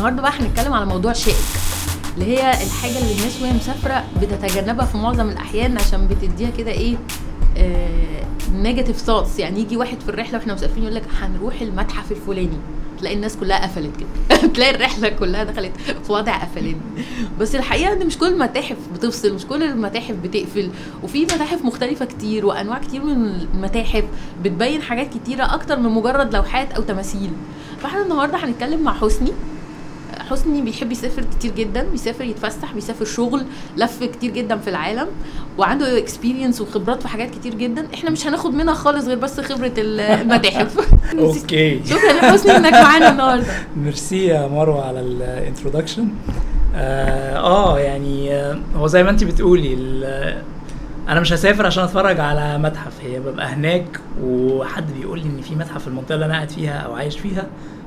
النهارده بقى هنتكلم على موضوع شائك اللي هي الحاجة اللي الناس وهي مسافرة بتتجنبها في معظم الأحيان عشان بتديها كده إيه negative thoughts يعني يجي واحد في الرحلة وإحنا مسافرين يقول لك هنروح المتحف الفلاني. تلاقي الناس كلها قفلت كده. تلاقي الرحلة كلها دخلت في وضع قفلان بس الحقيقة إن مش كل المتاحف بتفصل مش كل المتاحف بتقفل. وفي متاحف مختلفة كتير وأنواع كتير من المتاحف بتبين حاجات كتيرة أكتر من مجرد لوحات أو تماثيل. فإحنا النهارده هنتكلم مع حسني حسني بيحب يسافر كتير جدا بيسافر يتفسح بيسافر شغل لف كتير جدا في العالم وعنده experience وخبرات في حاجات كتير جدا. إحنا مش هناخد منها خالص غير بس خبرة المتاحف. أوكي. شكرا يا حسني إنك معانا النهارده. ميرسي يا مروة على ال introduction آه, آه يعني آه هو زي ما انت بتقولي أنا مش هسافر عشان أتفرج على متحف. هي ببقى هناك وحد بيقول لي إن في متحف في المنطقة اللي أنا قاعد فيها أو عايش فيها.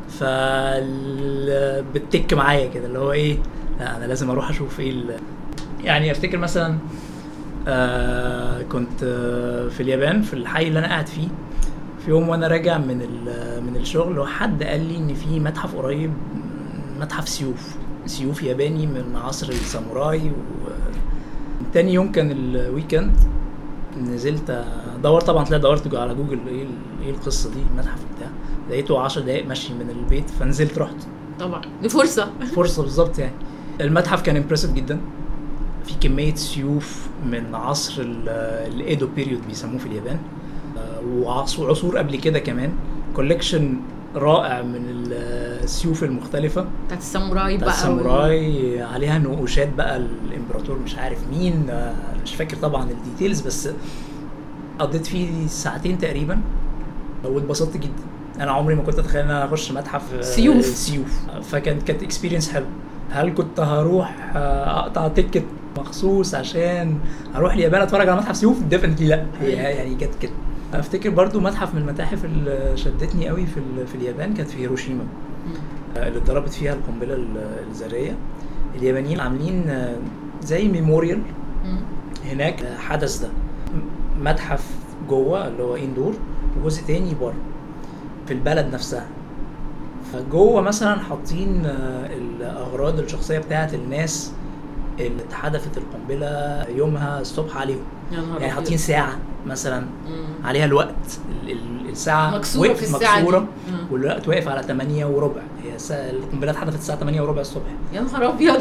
فبتتك معايا كده اللي هو إيه لا أنا لازم أروح أشوف إيه يعني أفتكر مثلا آه كنت آه في اليابان في الحي اللي أنا قاعد فيه في يوم وأنا راجع من من الشغل وحد قال لي إن في متحف قريب متحف سيوف سيوف ياباني من عصر الساموراي و تاني يوم كان ال weekend نزلت ادور طبعا طلعت دورت على جوجل إيه إيه القصة دي بتاع لقيته 10 دقايق مشي من البيت فنزلت رحت. طبعا. دي فرصة. فرصة بالظبط يعني. المتحف كان impressive جدا. في كمية سيوف من عصر ال Edo period بيسموه في اليابان. وعصور قبل كده كمان. collection رائع من السيوف المختلفة. بتاعت الساموراي بقى الساموراي عليها نقوشات بقى الإمبراطور مش عارف مين. مش فاكر طبعا ال details بس قضيت فيه ساعتين تقريبا. واتبسطت جدا. أنا عمري ما كنت أتخيل إن أنا اخش متحف سيوف. سيوف. فكانت كانت experience حلوة. هل كنت هروح أقطع ticket مخصوص عشان أروح اليابان أتفرج على متحف سيوف؟ definitely لأ. هي يعني كانت كده. أفتكر برضو متحف من المتاحف اللي شدتني قوي في في اليابان كانت في هيروشيما. اللي اتضربت فيها القنبلة الذرية. اليابانيين عاملين زي ميموريال هناك. حدث ده. متحف جوه اللي هو اندور وجزء تاني بره. في البلد نفسها. فجوه مثلا حاطين الأغراض الشخصية بتاعت الناس اللي اتحدثت القنبلة يومها الصبح عليهم. يعني حاطين ساعة مثلا مم. عليها الوقت. الساعة مكسورة وقف في الساعة مكسورة دي. والوقت واقف على 8 وربع. هي القنبلة اتحدفت الساعة 8 وربع الصبح. يا نهار أبيض.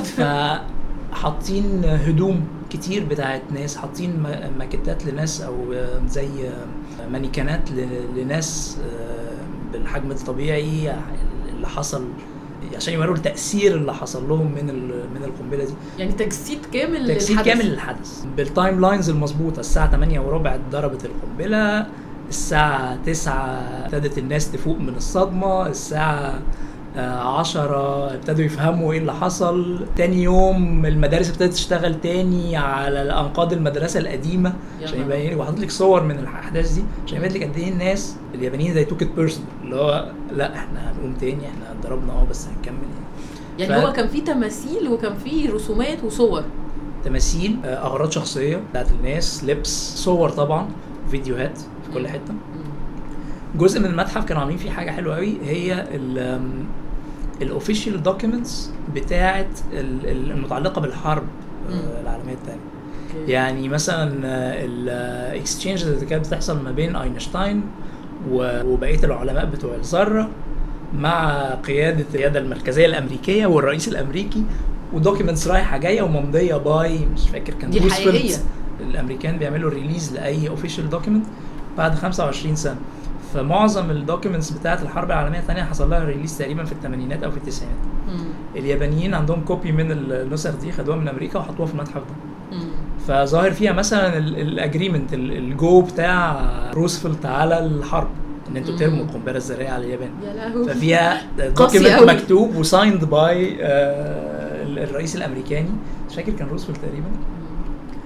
فحاطين هدوم كتير بتاعت ناس حاطين ماكيتات لناس أو زي مانيكانات لناس بالحجم الطبيعي اللي حصل عشان يوروا التأثير اللي حصل لهم من من القنبلة دي يعني تجسيد كامل تجسيد للحدث. كامل للحدث بال timelines المظبوطة الساعة 8 وربع اتضربت القنبلة الساعة 9 ابتدت الناس تفوق من الصدمة الساعة عشرة ابتدوا يفهموا إيه اللي حصل. تاني يوم المدارس ابتدت تشتغل تاني على أنقاض المدرسة القديمة. عشان يبين وحاطط لك صور من الأحداث دي عشان يبين لك قد إيه الناس اليابانيين زي توك بيرسون اللي هو لأ إحنا هنقوم تاني إحنا ضربنا آه بس هنكمل يعني. يعني ف... هو كان في تماثيل وكان في رسومات وصور. تماثيل أغراض شخصية بتاعت الناس لبس صور طبعا فيديوهات في كل حتة. جزء من المتحف كانوا عاملين فيه حاجة حلوة قوي هي ال official documents بتاعه المتعلقة بالحرب العالمية الثانية يعني مثلا ال exchange اللي كانت بتحصل ما بين أينشتاين وبقية العلماء بتوع الذرة مع قيادة القيادة المركزية الأمريكية والرئيس الأمريكي و documents رايحة جاية وممضية by مش فاكر كان دي حقيقية. الأمريكان بيعملوا release لأي official document بعد 25 سنة. فمعظم ال documents بتاعت الحرب العالمية الثانية حصل لها release تقريبا في الثمانينات أو في التسعينات. اليابانيين عندهم copy من النسخ دي خدوها من أمريكا وحطوها في المتحف ده. فظاهر فيها مثلا ال agreement الجو بتاع روزفلت على الحرب إن أنتوا. ترموا القنبلة الذريه على اليابان. يا لهوي. ففيها document. مكتوب و signed by الرئيس الأمريكاني. مش فاكر كان روزفلت تقريبا.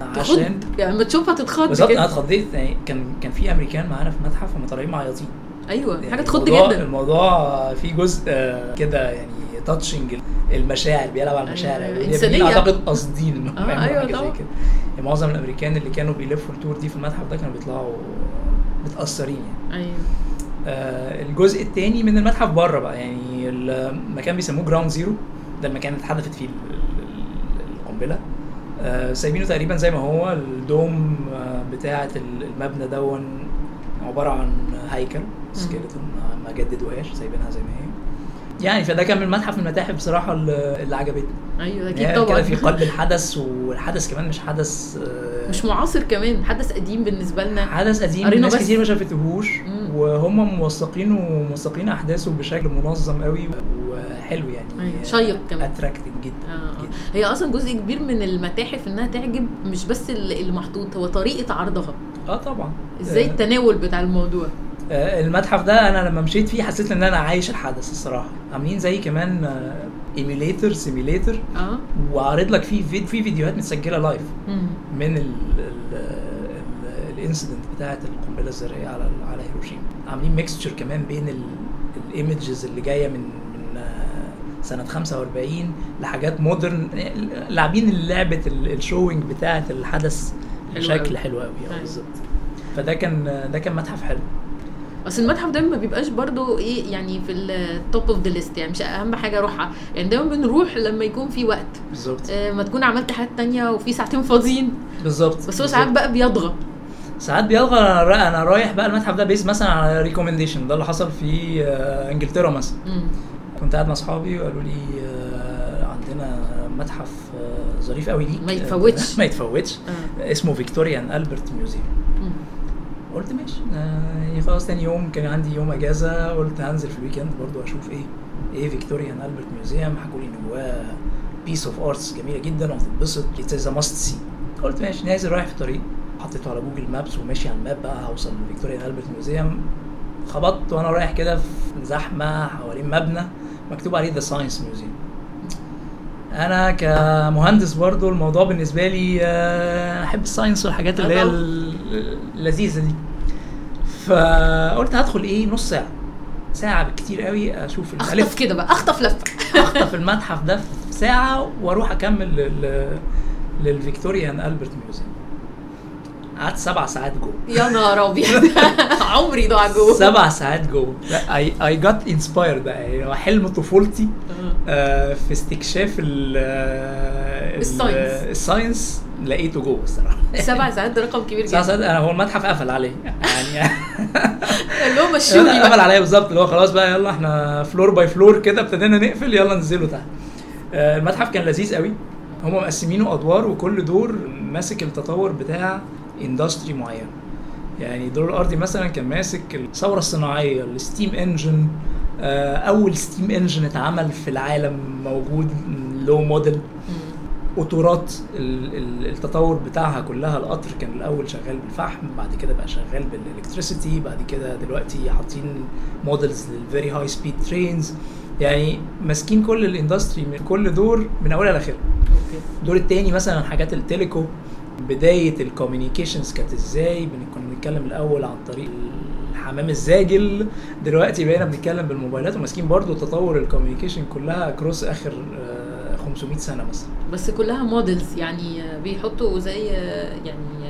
عشان يعني لما تشوفها تتخض بالظبط أنا اتخضيت. يعني كان كان في أمريكان معانا في متحف هم طالعين معيطين. أيوه يعني حاجة تخض جدا. الموضوع فيه جزء آه، كده يعني touching المشاعر بيلعب على المشاعر. اليابانيين إنسانية. أعتقد قاصدين انهم آه، يعملوا حاجة زي. كده. يعني معظم الأمريكان اللي كانوا بيلفوا ال tour دي في المتحف ده كانوا بيطلعوا متأثرين يعني. أيوه. آه، الجزء الثاني من المتحف بره بقى. يعني المكان بيسموه ground zero ده المكان اللي اتحدثت فيه ال- ال- القنبلة. آه، سايبينه تقريبا زي ما هو الدوم آه، بتاعة ال- المبنى دون عبارة عن هيكل سكيلتون ما جددوهاش سايبينها زي ما هي. يعني فده كان من المتحف من المتاحف بصراحة اللي عجبتني. أيوه أكيد كده طبعا. في قلب الحدث والحدث كمان مش حدث آه، مش معاصر كمان حدث قديم بالنسبة لنا. حدث قديم ناس. كتير ما شافتهوش. وهم موثقين وموثقين أحداثه بشكل منظم قوي. وحلو يعني أيوة، شيق كمان. attracting جدا آه، آه. جدا. هي أصلا جزء كبير من المتاحف إنها تعجب مش بس اللي محطوط هو طريقة عرضها. آه طبعا. إزاي آه، التناول بتاع الموضوع؟ آه، المتحف ده أنا لما مشيت فيه حسيت إن أنا عايش الحدث الصراحة. عاملين زي كمان emulator simulator آه. وعارض لك فيه فيد في فيديوهات متسجلة live. من ال incident بتاعة القنبلة الذرية على على هيروشيما. عاملين mixture كمان بين ال images اللي جاية من آه، سنة 45 لحاجات modern لاعبين لعبه ال showing بتاعة الحدث بشكل. حلو قوي أيوة. بالظبط. فده كان ده كان متحف حلو. أصل المتحف دايما ما بيبقاش برضو إيه يعني في ال top of the list يعني مش أهم حاجة اروحها يعني دايما بنروح لما يكون في وقت. بالظبط. آه ما تكون عملت حاجات تانية وفي ساعتين فاضيين. بالظبط بس هو ساعات بقى بيضغى ساعات بيلغى أنا رأ- أنا رايح بقى المتحف ده based مثلا على recommendation ده اللي حصل في آه، إنجلترا مثلا. كنت قاعد مع أصحابي وقالوا لي آه، عندنا متحف آه، ظريف قوي ليك. ما يتفوتش. ما يتفوتش. آه. اسمه Victoria and Albert Museum. قلت ماشي. آه، خلاص تاني يوم كان عندي يوم إجازة قلت هنزل في ال weekend برضو أشوف إيه إيه Victoria and Albert Museum حكوا لي إن جواه piece of arts جميلة جدا وهتتبسط. it's must see قلت ماشي. نازل رايح في الطريق. حطيته على Google Maps وماشي على ال map بقى هوصل ل Victoria and Albert Museum خبطت وأنا رايح كده في زحمة حوالين مبنى. مكتوب عليه the Science Museum أنا كمهندس برضو الموضوع بالنسبة لي آه، أحب ال science والحاجات اللي هي اللذيذه دي. فقلت هدخل إيه نص ساعة. ساعة بالكتير قوي أشوف أخطف لفة كده بقى أخطف لفة. أخطف المتحف ده في ساعة وأروح أكمل لل ل Victoria and Albert Museum. قعدت سبع ساعات جوه. يا نهار أبيض. عمري ضاع جوه. سبع ساعات جوه. I get inspired بقى. يعني هو حلم طفولتي آه. آه، في استكشاف ال ال- ال science. ال science لقيته جوه الصراحة. سبع ساعات ده رقم كبير سبع جدا. ساعات أنا هو المتحف قفل عليه. يعني اللي هو مشوني قفل عليا بالظبط. اللي هو خلاص بقى يلا إحنا floor by floor كده ابتدينا نقفل يلا ننزلوا تحت. آه، المتحف كان لذيذ قوي. هم مقسمينه أدوار وكل دور ماسك التطور بتاع industry معين. يعني الدور الأرضي مثلا كان ماسك الثورة الصناعية ال steam engine أول steam engine اتعمل في العالم موجود لو موديل. قطورات ال- ال- التطور بتاعها كلها القطر كان الأول شغال بالفحم بعد كده بقى شغال بال electricity بعد كده دلوقتي حاطين models لل very high speed trains يعني ماسكين كل ال industry من كل دور من أولها لآخرها. الدور التاني مثلا حاجات ال telecom. بداية ال communications كانت إزاي؟ كنا بنتكلم الأول عن طريق الحمام الزاجل. دلوقتي بقينا بنتكلم بالموبايلات وماسكين برضو تطور ال communication كلها across آخر آه، 500 سنة مثلا. بس كلها models يعني بيحطوا زي يعني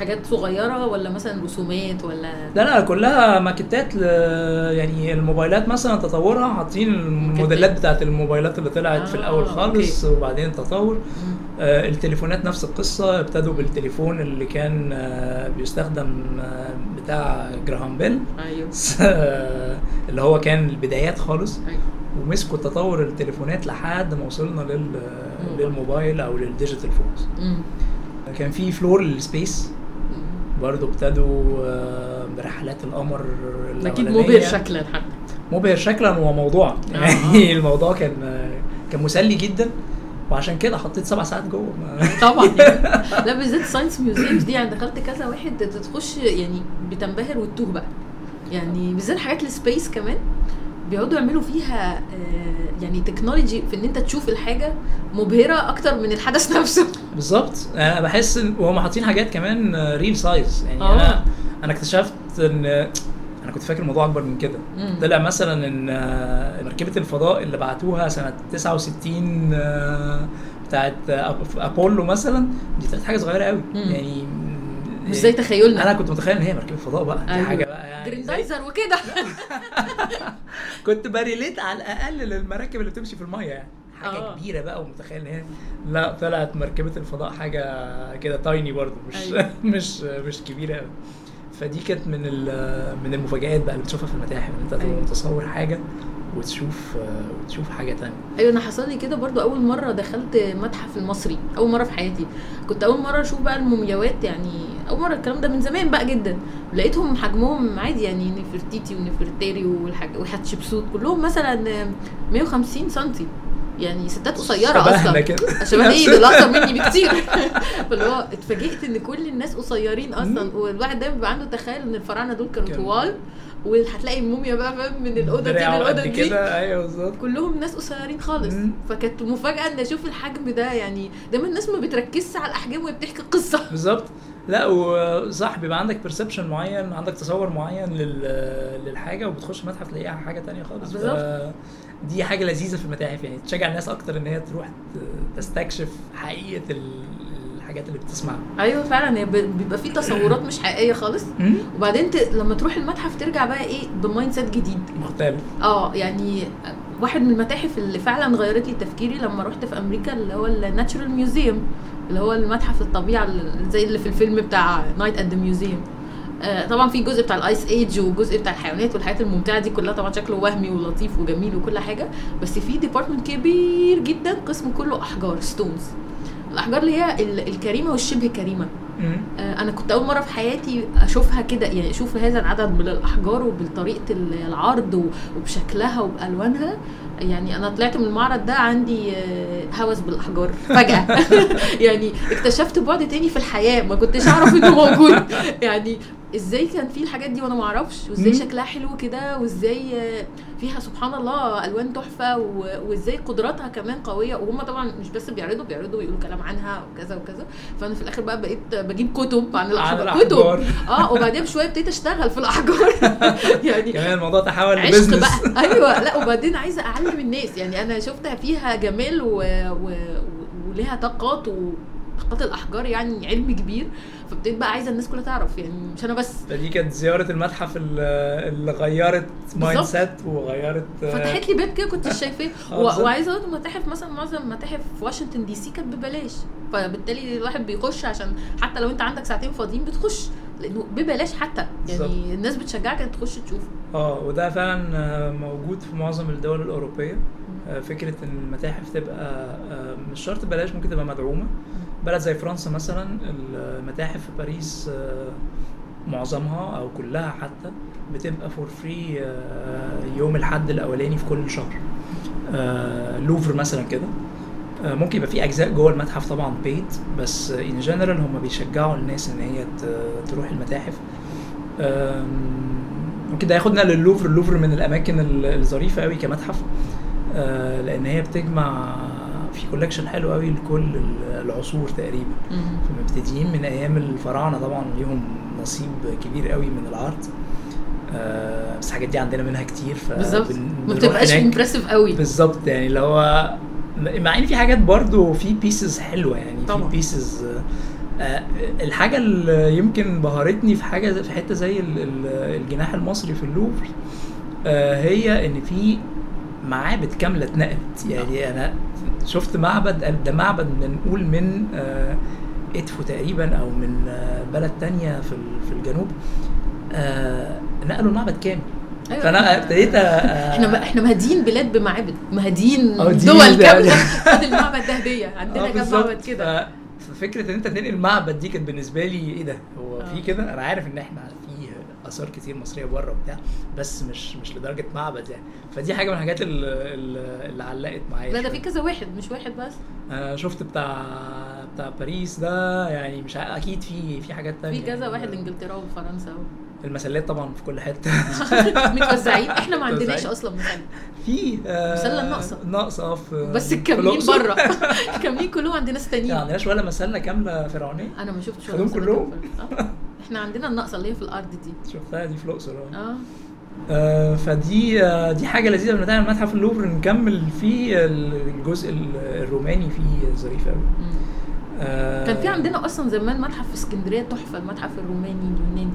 حاجات صغيرة ولا مثلا رسومات ولا لا لا كلها ماكيتات. يعني الموبايلات مثلا تطورها حاطين الموديلات بتاعت الموبايلات اللي طلعت في آه، الأول خالص أوكي. وبعدين التطور مم. آه التليفونات نفس القصة ابتدوا بالتليفون اللي كان آه بيستخدم آه بتاع جراهام بيل أيوه اللي هو كان البدايات خالص أيوه ومسكوا تطور التليفونات لحد ما وصلنا لل... للموبايل أو لل digital phones. كان في floor لل space. برضه ابتدوا آه، برحلات القمر أكيد. مبهر شكلا حتى مبهر شكلا وموضوعا آه. يعني الموضوع كان كان مسلي جدا وعشان كده حطيت سبع ساعات جوه طبعا يعني. لا بالذات science museums دي يعني دخلت كذا واحد تخش يعني بتنبهر وتتوه بقى يعني بالذات حاجات ال space كمان بيقعدوا يعملوا فيها آه، يعني technology في إن أنت تشوف الحاجة مبهرة أكتر من الحدث نفسه بالظبط أنا بحس إن وهم حاطين حاجات كمان real size يعني آه. أنا أنا اكتشفت إن أنا كنت فاكر الموضوع أكبر من كده. طلع مثلا إن آه، مركبه الفضاء اللي بعتوها سنة 69 آه، بتاعت أبولو مثلا دي طلعت حاجة صغيرة قوي مم. يعني مش زي تخيلنا أنا كنت متخيل إن هي مركبة فضاء بقى دي أيوة. حاجة يعني جريندايزر وكده كنت بريليت على الأقل للمراكب اللي بتمشي في المية يعني حاجة. آه. كبيرة بقى ومتخيل إن هي لا طلعت مركبة الفضاء حاجة كده tiny برضو مش أيوة. مش مش كبيرة قوي فدي كانت من من المفاجآت بقى اللي بتشوفها في المتاحف إن أنت أيوة. متصور حاجة وتشوف وتشوف حاجة تانية. أيوه أنا حصل لي كده برضو أول مرة دخلت متحف المصري أول مرة في حياتي. كنت أول مرة أشوف بقى المومياوات يعني أول مرة الكلام ده من زمان بقى جدا. لقيتهم حجمهم عادي يعني نفرتيتي ونفرتاري والحاج وحتشبسوت كلهم مثلا 150 سنتي. يعني ستات قصيرة شبهنا أصلا. كده. شبه إيه؟ دول أكتر مني بكتير. فاللي هو اتفاجئت إن كل الناس قصيرين أصلا. والواحد دايما بيبقى عنده تخيل إن الفراعنة دول كانوا كانوا- طوال. وهتلاقي الموميا بقى فاهم؟ من الأوضة دي للأوضة دي. كده؟ أيوه بالظبط. كلهم ناس قصيرين خالص. مم. فكانت مفاجأة إن أشوف الحجم ده يعني دايما الناس ما بتركزش على الأحجام وهي بتحكي القصة بالظبط. لا وصح بيبقى عندك perception معين عندك تصور معين لل- للحاجة وبتخش متحف تلاقيها حاجة تانية خالص. بالظبط. دي حاجة لذيذة في المتاحف يعني تشجع الناس أكتر إن هي تروح تستكشف حقيقة ال- الحاجات اللي بتسمعها. أيوه فعلا هي بيبقى في تصورات مش حقيقية خالص. وبعدين انت لما تروح المتحف ترجع بقى إيه ب mindset جديد. مختلف. آه يعني واحد من المتاحف اللي فعلا غيرت لي تفكيري لما رحت في أمريكا اللي هو ال Natural Museum اللي هو المتحف الطبيعه زي اللي في الفيلم بتاع نايت ات ذا ميوزيوم طبعا في جزء بتاع ال ice age وجزء بتاع الحيوانات والحاجات الممتعة دي كلها طبعا شكله وهمي ولطيف وجميل وكل حاجة. بس في department كبير جدا قسم كله أحجار stones الأحجار اللي هي ال- الكريمة والشبه كريمة. آه، أنا كنت أول مرة في حياتي أشوفها كده يعني أشوف هذا العدد من الاحجار وبطريقة ال- العرض وبشكلها وبألوانها. يعني أنا طلعت من المعرض ده عندي آه، هوس بالأحجار فجأة. يعني اكتشفت بعد تاني في الحياة ما كنتش أعرف إنه موجود. يعني إزاي كان في الحاجات دي وأنا ما أعرفش وازاي. شكلها حلو كده؟ وازاي فيها سبحان الله ألوان تحفة و- وازاي قدراتها كمان قوية؟ وهم طبعا مش بس بيعرضوا بيعرضوا ويقولوا كلام عنها وكذا وكذا. فأنا في الآخر بقى بقيت بجيب كتب عن الأحجار. كتب. آه وبعدين بشوية ابتديت أشتغل في الأحجار. يعني كمان الموضوع تحول عشق ل business. بقى أيوه. لا وبعدين عايزة أعلم الناس. يعني أنا شفتها فيها جمال و... و... وليها طاقات وطاقات الأحجار يعني علم كبير. فابتديت بقى عايزة الناس كلها تعرف يعني مش أنا بس. فدي كانت زيارة المتحف اللي غيرت mindset وغيرت فتحت لي باب كده كنت شايفاه. آه،. وعايزة أقول المتاحف مثلا معظم المتاحف في واشنطن دي سي كانت ببلاش. فبالتالي الواحد بيخش عشان حتى لو أنت عندك ساعتين فاضيين بتخش. لأنه ببلاش حتى. يعني بالظبط. الناس بتشجعك إنك تخش تشوف. آه وده فعلا موجود في معظم الدول الأوروبية. آه، فكرة إن المتاحف تبقى آه، مش شرط بلاش ممكن تبقى مدعومة. بلد زي فرنسا مثلا المتاحف في باريس آه، معظمها أو كلها حتى بتبقى for free يوم الحد الأولاني في كل شهر. آه، لوفر مثلا كده. آه، ممكن يبقى في أجزاء جوه المتحف طبعا paid بس in general هم بيشجعوا الناس إن هي تروح المتاحف. ممكن ده ياخدنا للوفر اللوفر من الأماكن ال- الظريفة قوي كمتحف. آه، لأن هي بتجمع في collection حلو قوي لكل ال- العصور تقريبا. مبتدئين من أيام الفراعنة طبعا ليهم نصيب كبير قوي من العرض آه، بس الحاجات دي عندنا منها كتير ف بالظبط. ما بتبقاش. impressive قوي. بالظبط يعني اللي هو مع إن في حاجات برضو في pieces حلوة يعني طبعا. في pieces الحاجة اللي يمكن بهرتني في حاجة في حتة زي ال- ال- الجناح المصري في اللوفر آه، هي إن في معابد كاملة اتنقلت. يعني أنا شفت معبد ده معبد نقول من آه، ادفو تقريبا أو من آه، بلد تانية في في الجنوب. آه، نقلوا المعبد كامل. أيوة. فأنا ابتديت آه، إحنا إحنا مهديين بلاد بمعابد. مهديين دي دول كاملة. خد المعبد ده هدية. عندنا كام. معبد كده. ففكرة إن أنت تنقل معبد دي كانت بالنسبة لي إيه ده؟ هو. في كده؟ أنا عارف إن إحنا آثار كتير مصرية بره وبتاع بس مش مش لدرجة معبد يعني فدي حاجة من الحاجات اللي, اللي علقت معايا لا ده. في كذا واحد مش واحد بس أنا شفت بتاع بتاع باريس ده يعني مش أكيد في في حاجات في تانية كذا يعني. واحد إنجلترا وفرنسا المسلات طبعا في كل حتة متوزعين إحنا ما عندناش. أصلا مسلة في آه، ناقصة. ناقصة آه في بس في الكاملين الأقصر. بره الكاملين كلهم عند ناس يعني تانيين ما عندناش ولا مسلة كاملة فرعونية أنا ما شفتش خدوهم كلهم؟ آه. إحنا عندنا الناقصه اللي هي في الأرض دي. شفتها؟ دي في الأقصر آه. آه. آه، فدي آه، دي حاجة لذيذة بنتعمل متحف اللوفر نكمل فيه الجزء ال- الروماني فيه ظريف قوي. آه، كان في عندنا أصلا زمان متحف في اسكندرية تحفة المتحف الروماني اليوناني.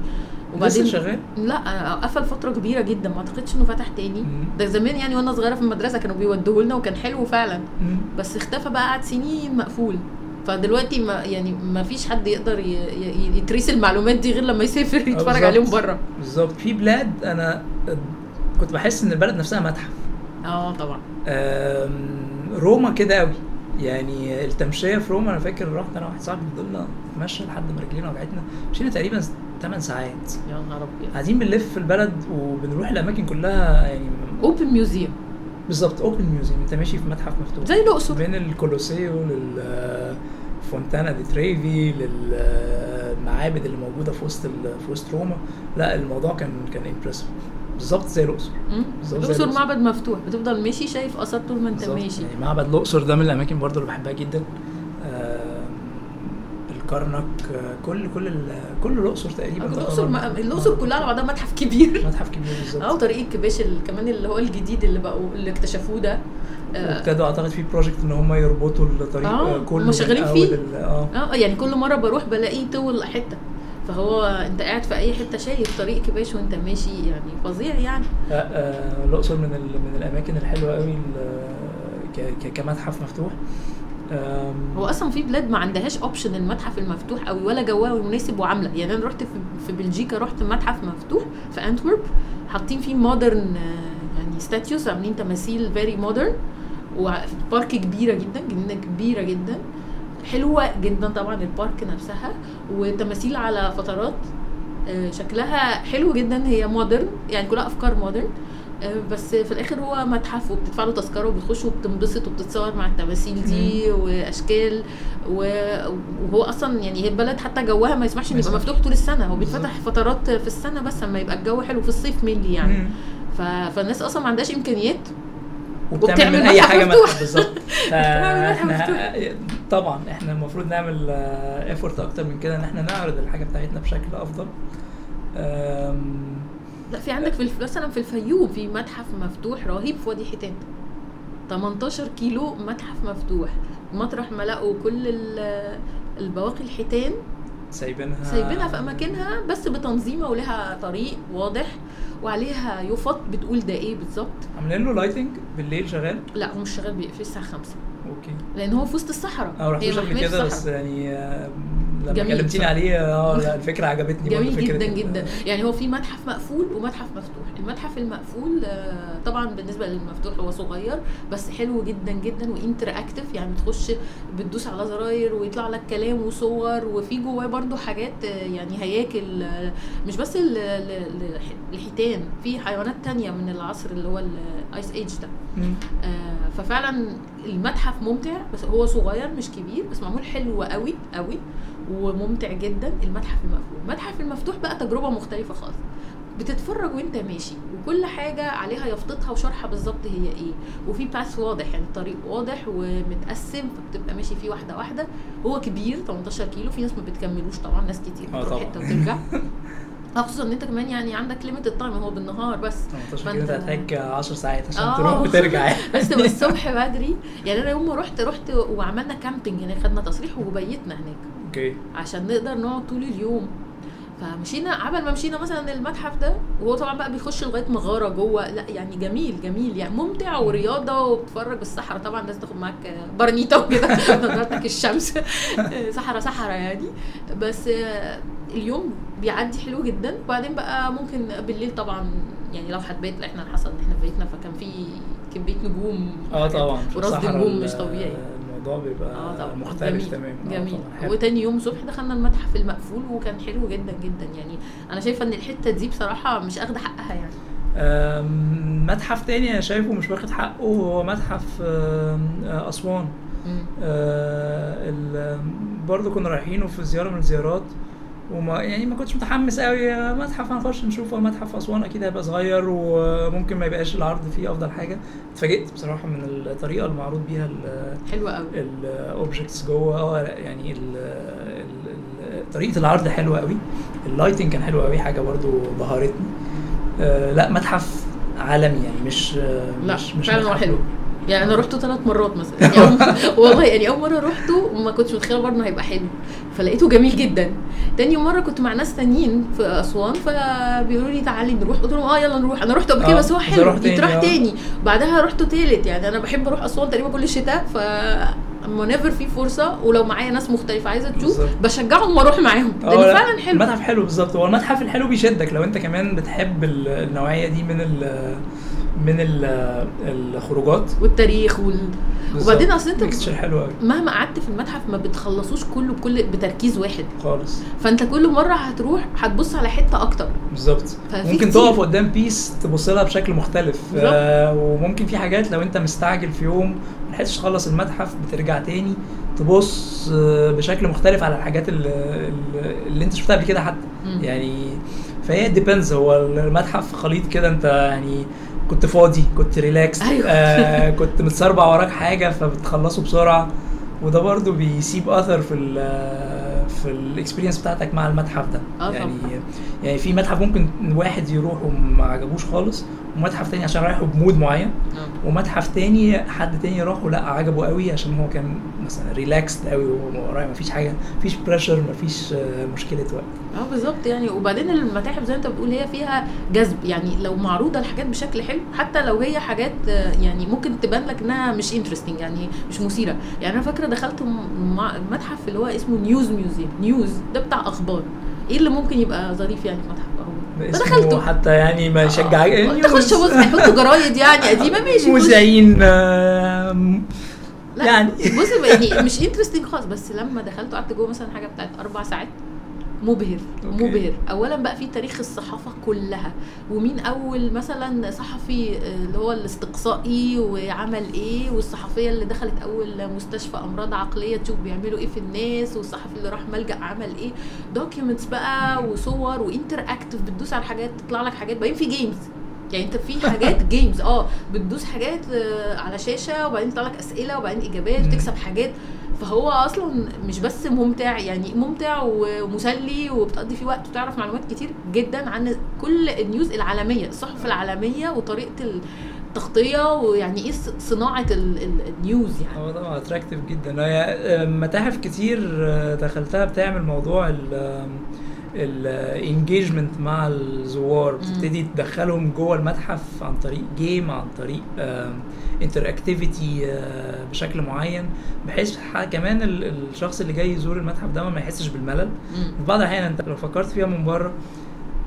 لسه شغال؟ لا قفل فترة كبيرة جدا ما أعتقدش إنه فتح تاني. ده زمان يعني وأنا صغيرة في المدرسة كانوا بيودوه لنا وكان حلو فعلا. بس اختفى بقى قعد سنين مقفول. فدلوقتي ما يعني ما فيش حد يقدر يتريس المعلومات دي غير لما يسافر يتفرج. عليهم بره. بالظبط. في بلاد أنا كنت بحس إن البلد نفسها متحف. آه طبعا. روما كده قوي يعني التمشية في روما أنا فاكر رحت أنا واحد صاحبي فضلنا نتمشى لحد ما رجلينا وجعتنا. مشينا تقريبا 8 ساعات. يا نهار أبيض. قاعدين بنلف في البلد وبنروح الأماكن كلها يعني open museum بالظبط open museum انت ماشي في متحف مفتوح. زي الأقصر. من الكولوسيو لل فونتانا دي تريفي للمعابد اللي موجودة في وسط في وسط روما. لا الموضوع كان كان impressive بالظبط زي الأقصر. الأقصر. معبد مفتوح. بتفضل ماشي شايف آثار طول ما انت. ماشي. يعني معبد الأقصر ده من الأماكن برضو اللي بحبها جدا. الكرنك آه، كل كل كل الأقصر تقريبا الأقصر الأقصر كلها على بعضها متحف كبير. متحف كبير بالظبط. آه وطريق الكباش ال- كمان اللي هو الجديد اللي بقوا اللي اكتشفوه ده. آه، وابتدوا أعتقد في بروجكت إن هم يربطوا الطريق آه، آه، كله شغالين فيه. آه. آه يعني كل مرة بروح بلاقيه طول حتة. فهو انت قاعد في أي حتة شايف طريق كباش وانت ماشي يعني فظيع يعني. آه، آه، الأقصر من من الأماكن الحلوة قوي كمتحف مفتوح. هو أصلا في بلاد ما عندهاش option المتحف المفتوح قوي ولا جوها مناسب وعاملة. يعني أنا رحت في, بلجيكا رحت متحف مفتوح في انتورب حاطين فيه modern يعني statues عاملين تماثيل very modern وبارك كبيرة جدا جنينة كبيرة جدا. حلوة جدا طبعا البارك نفسها. وتماثيل على فترات آه، شكلها حلو جدا. هي مودرن يعني كلها أفكار مودرن آه، بس في الآخر هو متحف وبتدفع له تذكرة وبتخش وبتنبسط وبتتصور مع التماثيل دي وأشكال وهو أصلا يعني هي البلد حتى جوها ما يسمحش ان يبقى. مفتوح طول السنة. هو. بيتفتح فترات في السنة بس اما يبقى الجو حلو في الصيف مينلي يعني. فالناس أصلا ما عندهاش إمكانيات وبتعمل أي حاجة بالظبط. إحنا طبعا إحنا المفروض نعمل ايفورت أكتر من كده إن إحنا نعرض الحاجة بتاعتنا بشكل أفضل. لا في عندك في. مثلا في الفيوم في متحف مفتوح رهيب في وادي حيتان. 18 كيلو متحف مفتوح. مطرح ما لقوا كل ال- البواقي الحيتان. سايبينها سايبينها في أماكنها بس بتنظيمه ولها طريق واضح وعليها يفط بتقول ده إيه بالظبط. عاملين له lighting بالليل شغال؟ لا هو مش شغال بيقفل الساعة 5 okay. لأن هو في وسط الصحراء. هي رحتوش قبل كده بس. يعني لما كلمتيني. عليه آه الفكرة عجبتني جميل فكرة جدا ال- جدا. يعني هو في متحف مقفول ومتحف مفتوح. المتحف المقفول آه، طبعا بالنسبة للمفتوح هو صغير بس حلو جدا جدا و interactive يعني بتخش بتدوس على زراير ويطلع لك كلام وصور وفي جواه برضو حاجات آه، يعني هياكل آه، مش بس ال- ال- ال- الحيتان في حيوانات تانية من العصر اللي هو الايس ايج ده. آه، ففعلا المتحف ممتع بس هو صغير مش كبير بس معمول حلو قوي قوي. وممتع جدا المتحف المقفول المتحف المفتوح بقى تجربة مختلفة خالص. بتتفرج وأنت ماشي وكل حاجة عليها يافطتها وشرحها بالظبط هي إيه. وفي باث واضح يعني الطريق واضح ومتقسم فبتبقى ماشي فيه واحدة واحدة. هو كبير 18 كيلو في ناس ما بتكملوش طبعا ناس كتير آه بتروح. حتة وترجع. آه، خصوصا إن أنت كمان يعني عندك limited time هو بالنهار بس. 18 كيلو فأنت- أنت هتحتاج 10 ساعات عشان آه. تروح وترجع. بس تبقى الصبح بدري يعني أنا يوم ما رحت رحت وعملنا camping هناك خدنا تصريح وبيتنا هناك. okay عشان نقدر نقعد طول اليوم. فمشينا عقبال ما مشينا مثلا المتحف ده وهو طبعا بقى بيخش لغاية مغارة جوه لا يعني جميل جميل يعني ممتع ورياضة وبتتفرج. بالصحراء طبعا لازم تاخد معاك برنيطه وكده. نظارتك الشمس. صحراء صحراء يعني. بس اليوم بيعدي حلو جدا. وبعدين بقى ممكن بالليل طبعا يعني لو هتبات إحنا اللي حصل ان إحنا في بيتنا فكان في كمية نجوم آه طبعا. الصحراء نجوم مش طبيعي. الموضوع بيبقى طبعا. مختلف جميل. تماما. آه جميل. طبعاً. حلو. وتاني يوم الصبح دخلنا المتحف المقفول وكان حلو جدا جدا. يعني أنا شايفة إن الحتة دي بصراحة مش أخدة حقها يعني. متحف تاني أنا شايفه مش واخد حقه هو متحف آه، أسوان. آه، ال- برضه كنا رايحينه في زيارة من الزيارات. وما يعني ما كنتش متحمس قوي متحف هنخش نشوفه متحف أسوان أكيد هيبقى صغير وممكن ما يبقاش العرض فيه أفضل حاجة. اتفاجئت بصراحة من الطريقة المعروض بيها حلوة قوي الاوبجكتس جوه. آه يعني ال ال ال طريقة العرض حلوة قوي ال lighting كان حلو قوي حاجة برضو بهرتني آه لا متحف عالمي يعني مش لا مش مش فعلا هو حلو. يعني أنا رحته ثلاث مرات مثلا. يعني والله يعني أول مرة رحته وما كنتش متخيلة برضه هيبقى حلو. فلقيته جميل جدا. تاني مرة كنت مع ناس تانيين في أسوان فبيقولوا لي تعالي نروح. قلت لهم آه يلا نروح. أنا رحت قبل كده آه، بس هو حلو. أروح تاني، آه. تاني. بعدها رحته تالت. يعني أنا بحب أروح أسوان تقريبا كل الشتاء ف never في فرصة. ولو معايا ناس مختلفة عايزة تشوف. بشجعهم وأروح معاهم. آه لأن لا، فعلا حلو. المتحف حلو بالظبط. هو المتحف الحلو بيشدك لو أنت كمان بتحب ال- النوعية دي من ال من ال الخروجات. والتاريخ وال... وبعدين أصل أنت mixture حلو قوي مهما قعدت في المتحف ما بتخلصوش كله بكل بتركيز واحد. خالص. فأنت كل مرة هتروح هتبص على حتة أكتر. بالظبط. ممكن. تقف قدام piece تبص لها بشكل مختلف. آه وممكن في حاجات لو أنت مستعجل في يوم ما لحقتش تخلص المتحف بترجع تاني تبص آه بشكل مختلف على الحاجات اللي, اللي أنت شفتها قبل كده حتى. يعني فهي depends هو المتحف خليط كده أنت يعني كنت فاضي كنت ريلاكس أيوة. آه كنت متسربع وراك حاجة فبتخلصه بسرعة وده برضو بيسيب أثر في ال في ال experience بتاعتك مع المتحف ده. آه يعني طبعاً. يعني في متحف ممكن واحد يروح وما عجبوش خالص ومتحف تاني عشان رايحه ب mood معين. ومتحف تاني حد تاني راح ولا عجبه قوي عشان هو كان مثلا relaxed قوي ورايح مفيش حاجة مفيش pressure مفيش آه، مشكلة وقت. آه بالظبط يعني. وبعدين المتاحف زي ما انت بتقول هي فيها جذب. يعني لو معروضة الحاجات بشكل حلو حتى لو هي حاجات آه، يعني ممكن تبان لك إنها مش interesting يعني مش مثيرة. يعني أنا فاكرة دخلت متحف اللي هو اسمه news museum news ده بتاع أخبار. إيه اللي ممكن يبقى ظريف يعني في متحف اهو اسمه دخلته. حتى يعني ما يشجعك آه، تخش بص هيحطوا جرايد يعني قديمة ماشي خش. مذيعين آه، لا يعني. بص يعني مش interesting خالص بس لما دخلت قعدت جوه مثلا حاجة بتاعت أربع ساعات مبهر أوكي. مبهر. اولا بقى في تاريخ الصحافة كلها. ومين أول مثلا صحفي آه، اللي هو الاستقصائي وعمل إيه؟ والصحفية اللي دخلت أول مستشفى أمراض عقلية تشوف بيعملوا إيه في الناس والصحفي اللي راح ملجأ عمل إيه. documents بقى وصور و interactive بتدوس على حاجات تطلع لك حاجات. باين في games يعني انت في حاجات games آه بتدوس حاجات آه، على شاشة وبعدين يطلع لك أسئلة وبعدين إجابات. وتكسب حاجات. فهو أصلا مش بس ممتع يعني ممتع ومسلي وبتقضي فيه وقت وتعرف معلومات كتير جدا عن كل ال news العالمية الصحف العالمية وطريقة التغطية ويعني إيه صناعة ال- ال- ال news يعني. هو طبعا attractive جدا. آه، متاحف كتير آه، دخلتها بتعمل موضوع ال ال engagement مع الزوار بتبتدي تدخلهم جوه المتحف عن طريق game عن طريق interactivity بشكل معين. بحيث كمان ال- الشخص اللي جاي يزور المتحف ده ما يحسش بالملل. في بعض الأحيان أنت لو فكرت فيها من بره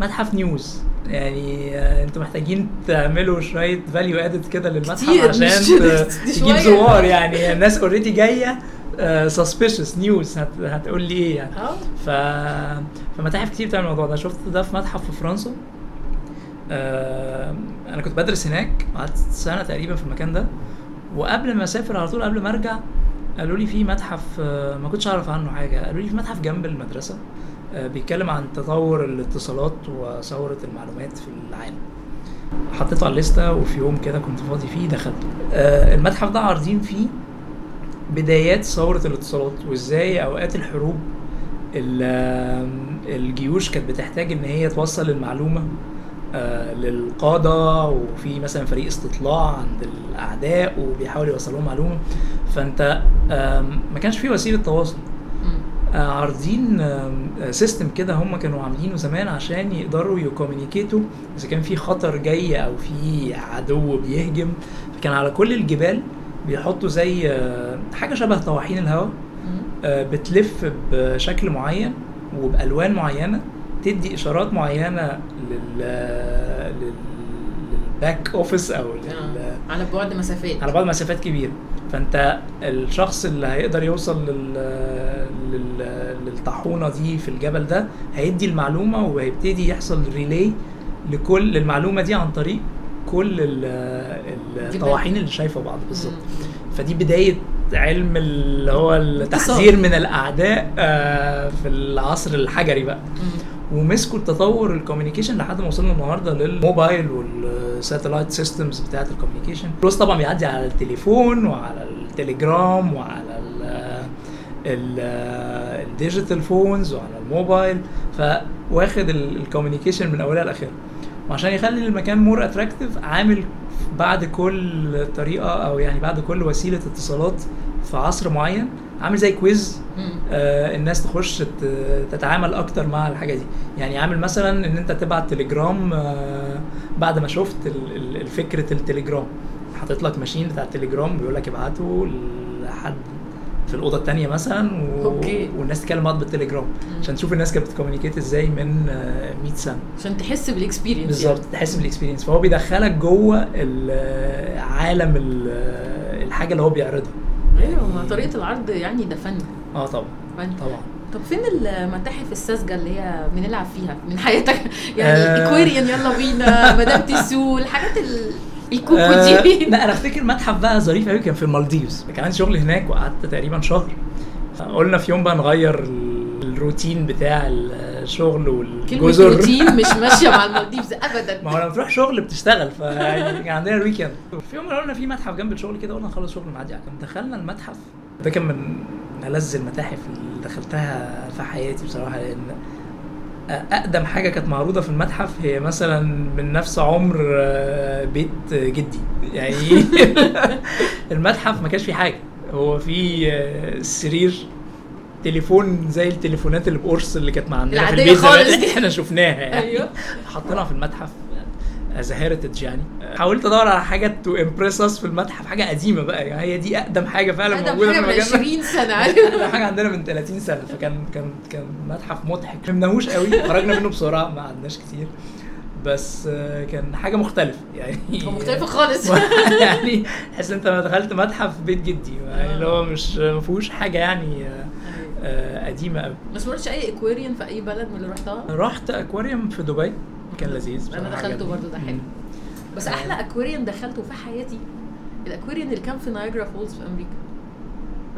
متحف news يعني آه، أنتوا محتاجين تعملوا شوية value added كده للمتحف عشان تجيب. زوار. يعني الناس already جاية سسبيشس نيوز هتقول لي إيه يعني. آه. ف فمتاحف كتير بتعمل الموضوع ده. شفت ده في متحف في فرنسا؟ آه، أنا كنت بدرس هناك قعدت سنة تقريبا في المكان ده. وقبل ما أسافر على طول قبل ما أرجع قالوا لي في متحف آه، ما كنتش أعرف عنه حاجة. قالوا لي في متحف جنب المدرسة آه، بيتكلم عن تطور الاتصالات وثورة المعلومات في العالم. حطيته على الليستة وفي يوم كده كنت فاضي فيه دخلت. آه، المتحف ده عارضين فيه بدايات ثورة الاتصالات وإزاي أوقات الحروب ال- الجيوش كانت بتحتاج إن هي توصل المعلومة آه، للقادة وفي مثلا فريق استطلاع عند الأعداء وبيحاولوا يوصلوا لهم معلومة. فأنت آم، ما كانش في وسيلة تواصل. آه، عارضين سيستم كده هم كانوا عاملينه زمان عشان يقدروا يكومينيكيتوا إذا كان في خطر جاي أو في عدو بيهجم. فكان على كل الجبال بيحطوا زي آه، حاجة شبه طواحين الهواء. آه، بتلف بشكل معين وبألوان معينة تدي إشارات معينة لل لل- لل back office أو لل... آه. على بعد مسافات على بعض مسافات كبيرة فأنت الشخص اللي هيقدر يوصل لل... لل... للطاحونة دي في الجبل ده هيدي المعلومة وهيبتدي يحصل relay لكل المعلومه دي عن طريق كل ال- الطواحين اللي شايفة بعض بالظبط. فدي بداية علم اللي هو التحذير من الأعداء آه، في العصر الحجري بقى. ومسكوا التطور ال communication لحد ما وصلنا النهارده للموبايل وال satellite systems بتاعت ال communication. plus طبعا بيعدي على التليفون وعلى التليجرام وعلى ال ال ال digital phones وعلى الموبايل. فواخد ال communication من أولها لاخرها وعشان يخلي المكان more attractive عامل بعد كل طريقة أو يعني بعد كل وسيلة اتصالات في عصر معين. عامل زي quiz آه الناس تخش تتعامل أكتر مع الحاجة دي. يعني عامل مثلا إن أنت تبعت تليجرام آه بعد ما شفت الفكرة التليجرام. حاطط لك machine بتاع التليجرام بيقول لك ابعته لحد في الأوضة الثانية مثلا و... okay. والناس تتكلم بعض بالتليجرام. عشان تشوف الناس كانت بت communicate إزاي من آه، 100 سنة. عشان تحس بال experience بالظبط تحس بال experience فهو بيدخلك جوه ال- عالم ال- الحاجة اللي هو بيعرضها. أيوه طريقة العرض يعني ده فن. آه طبعا. فن. طبعا. طب فين المتاحف الساذجة اللي هي بنلعب فيها من حياتك؟ يعني آه. اكويريان يلا بينا مدام تيسو الحاجات ال- الكوكو آه دي لا أنا أفتكر متحف بقى ظريف قوي كان في المالديفز. كان عندي شغل هناك وقعدت تقريبا شهر. قلنا في يوم بقى نغير ال- الروتين بتاع الشغل والجزر. روتين مش ماشية مع المالديفز ابدا. ما هو لما تروح شغل بتشتغل فيعني كان عندنا ال weekend في يوم قلنا في متحف جنب الشغل كده قلنا نخلص شغل نعدي على كام. دخلنا المتحف. ده كان من ألذ المتاحف اللي دخلتها في حياتي بصراحة لأن أقدم حاجة كانت معروضة في المتحف هي مثلا من نفس عمر آه، بيت جدي. يعني المتحف ما كانش فيه حاجة. هو فيه آه، سرير تليفون زي التليفونات اللي بقرص اللي كانت عندنا في البيت خالص. إحنا شفناها يعني. أيوه. حطيناها في المتحف. as heritage يعني. حاولت ادور على حاجة to impress us في المتحف حاجة قديمة بقى يعني هي دي أقدم حاجة فعلا آدم موجودة حاجة في من المكان 20 سنة. اقدم حاجة عندنا من 30 سنة فكان كان كان متحف مضحك. ما فهمناهوش قوي خرجنا منه بسرعة ما قعدناش كتير. بس آه، كان حاجة مختلفة يعني. مختلفة خالص. يعني تحس إن أنت دخلت متحف بيت جدي يعني اللي هو مش ما فيهوش حاجة يعني آه، آه، قديمة قوي ما سمعتش أي اكويريان في أي بلد من اللي رحتها؟ رحت اكواريوم في دبي. كان لذيذ أنا دخلته. برضه ده حلو. بس آه. أحلى اكواريان دخلته في حياتي الاكواريان اللي كان في Niagara Falls في أمريكا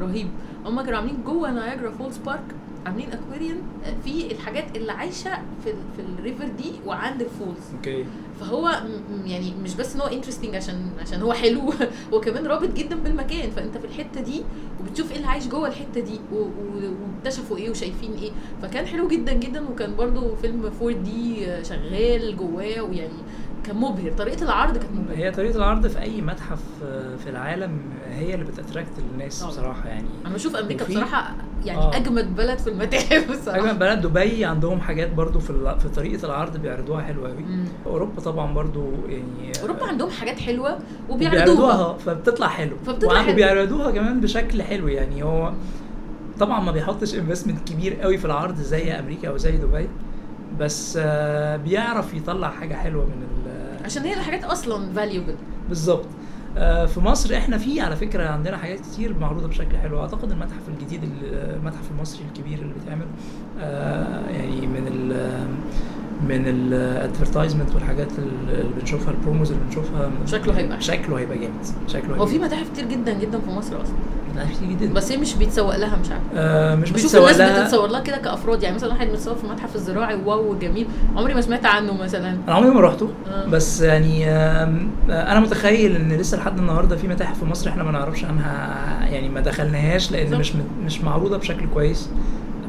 رهيب هم كانوا عاملين جوه Niagara Falls park عاملين اكواريان في الحاجات اللي عايشة في ال- في ال river دي وعند ال falls. okay. فهو يعني مش بس إن هو interesting عشان عشان هو حلو هو كمان رابط جدا بالمكان. فأنت في الحتة دي وبتشوف إيه اللي عايش جوه الحتة دي واكتشفوا إيه وشايفين إيه. فكان حلو جدا جدا وكان برضو فيلم 4D شغال جواه ويعني كان مبهر. طريقة العرض كانت مبهرة. هي طريقة العرض في أي متحف آه، في العالم هي اللي بتأتراكت الناس طبعا. بصراحة يعني. أنا بشوف أمريكا بصراحة يعني آه. أجمد بلد في المتاحف بصراحة. اجمل بلد دبي عندهم حاجات برضو في ال- في طريقة العرض بيعرضوها حلوة قوي. أوروبا طبعا برضو يعني أوروبا عندهم حاجات حلوة وبيعرضوها. وبيعرضوها فبتطلع حلو. فبتطلع حلو. وبيعرضوها كمان بشكل حلو يعني. هو طبعا ما بيحطش انفستمنت كبير قوي في العرض زي أمريكا أو زي دبي بس آه، بيعرف يطلع حاجة حلوة من ال- عشان هي الحاجات أصلا valuable بالظبط. في مصر إحنا في على فكرة عندنا حاجات كتير معروضة بشكل حلو. أعتقد المتحف الجديد ال- المتحف المصري الكبير اللي بيتعمل آه، يعني من من ال advertisement والحاجات اللي بنشوفها ال promos اللي بنشوفها. شكله هيبقى. شكله هيبقى جامد. شكله هو في متاحف كتير جدا جدا في مصر أصلا. متاحف كتير جدا. بس هي مش بيتسوق لها مش عارفه آه مش بيتسوق الناس لها. بتتصور لها كده كأفراد. يعني مثلا واحد متصور في المتحف الزراعي wow جميل. عمري ما سمعت عنه مثلا. أنا عمري ما رحته آه. بس يعني آه، أنا متخيل إن لسه لحد النهارده في متاحف في مصر إحنا ما نعرفش عنها يعني ما دخلناهاش لأن بالظبط. مش مش معروضة بشكل كويس.